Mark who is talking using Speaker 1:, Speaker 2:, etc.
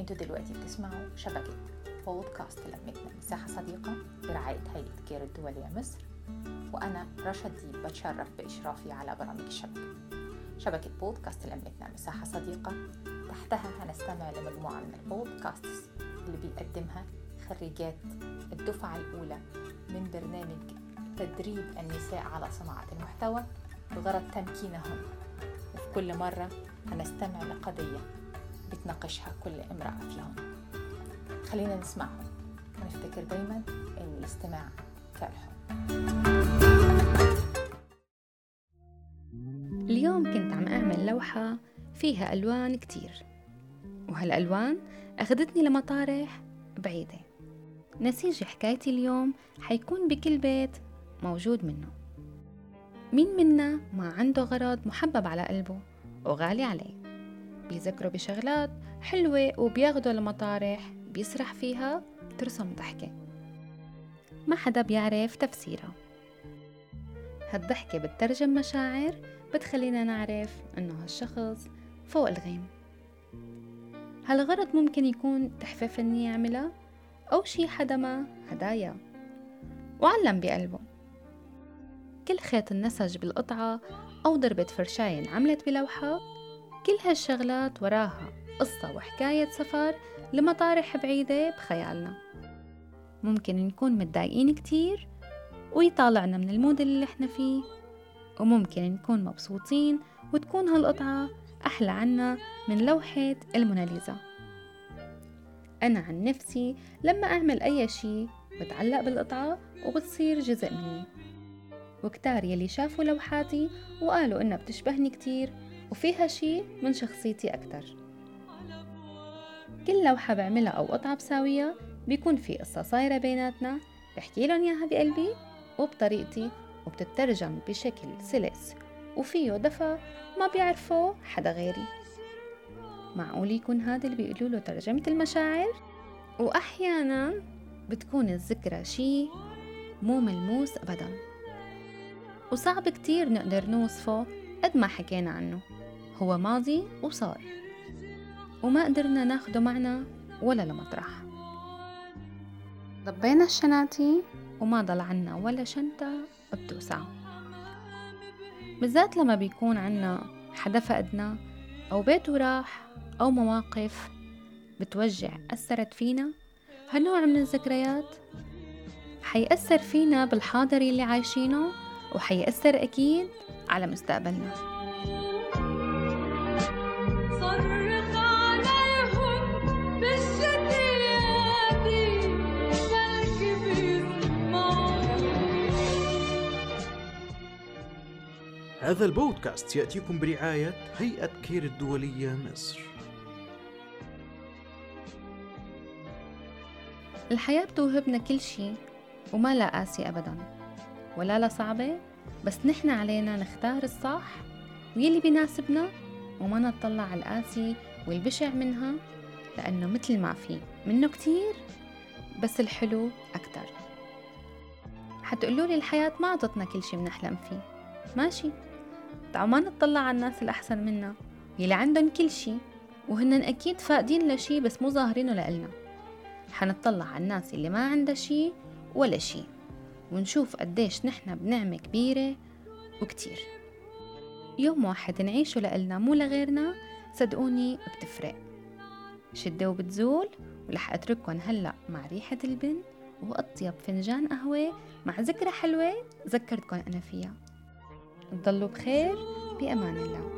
Speaker 1: أنتوا دلوقتي بتسمعوا شبكة بودكاست لمتنا مساحة صديقة برعاية هيئة كير الدولية مصر وأنا رشا ديب بتشرف بإشرافي على برامج الشبكة. شبكة بودكاست لمتنا مساحة صديقة. تحتها هنستمع لمجموعة من ال podcasts اللي بيقدمها خريجات الدفعة الأولى من برنامج تدريب النساء على صناعة المحتوى. بغرض تمكينهن وفي كل مرة هنستمع لقضية بتناقشها كل امرأة فيهم خلينا نسمعهم ونفتكر دايما إن الاستماع كالحب
Speaker 2: اليوم كنت عم أعمل لوحة فيها ألوان كتير وهالألوان أخذتني لمطارح بعيدة. نسيج حكايتي اليوم حيكون بكل بيت موجود منه. مين منا ما عنده غرض محبب على قلبه وغالي عليه؟ بيذكروا بشغلات حلوة وبياخدوا لمطارح بيسرح فيها ترسم ضحكة. ما حدا بيعرف تفسيرها. هالضحكة بتترجم مشاعر بتخلينا نعرف إنه هالشخص فوق الغيم. هالغرض ممكن يكون تحفة فنية عملها أو شي حدا ما هدايا. وعلم بقلبه. كل خيط النسج بالقطعة أو ضربة فرشاية انعملت بلوحة كل هالشغلات وراها قصة وحكاية سفر لمطارح بعيدة بخيالنا. ممكن نكون متضايقين كتير ويطالعنا من المود اللي إحنا فيه وممكن نكون مبسوطين وتكون هالقطعة أحلى عنا من لوحة الموناليزا. أنا عن نفسي لما أعمل أي شي بتعلق بالقطعة وبتصير جزء مني. وكتار يلي شافوا لوحاتي وقالوا إنها بتشبهني كتير وفيها شي من شخصيتي أكتر. كل لوحة بعملها أو قطعة بساويها بيكون في قصة صايرة بيناتنا بحكي لهم إياها بقلبي وبطريقتي وبتترجم بشكل سلس وفيه دفى ما بيعرفه حدا غيري. معقول يكون هذا اللي بيقولوا له ترجمة المشاعر؟ وأحيانا بتكون الذكرى شي مو ملموس أبدا. وصعب كتير نقدر نوصفه قد ما حكينا عنه. هو ماضي وصار. وما قدرنا ناخده معنا ولا لمطرح. ضبينا الشناتي وما ضل عنا ولا شنطة بتوسع بالذات لما بيكون عنا حدا فقدنا أو بيته راح أو مواقف بتوجع أثرت فينا هالنوع من الذكريات حيأثر فينا بالحاضر اللي عايشينه وحيأثر أكيد على مستقبلنا.
Speaker 3: هذا البودكاست يأتيكم برعاية هيئة كير الدولية مصر.
Speaker 2: الحياة بتوهبنا كل شي وما لا قاسي أبدا. ولا لا صعبة بس نحن علينا نختار الصح ويلي بيناسبنا وما نطلع على القاسي والبشع منها لأنه مثل ما في منه كتير بس الحلو أكتر. حتقولوا لي الحياة ما عطتنا كل شي بنحلم فيه. ماشي. تعالوا ما نطلع على الناس الأحسن منا. يلي عندهم كل شي وهن أكيد فاقدين لشي بس مو ظاهرينه لإلنا. حنطلع على الناس اللي ما عندها شي ولا شي ونشوف قديش نحن بنعمة كبيرة وكتير. يوم واحد نعيشه لإلنا مو لغيرنا؟ صدقوني بتفرق. شدة وبتزول ورح أترككن هلأ مع ريحة البن وأطيب فنجان قهوة مع ذكرى حلوة ذكرتكن أنا فيها. تضلوا بخير بأمان الله.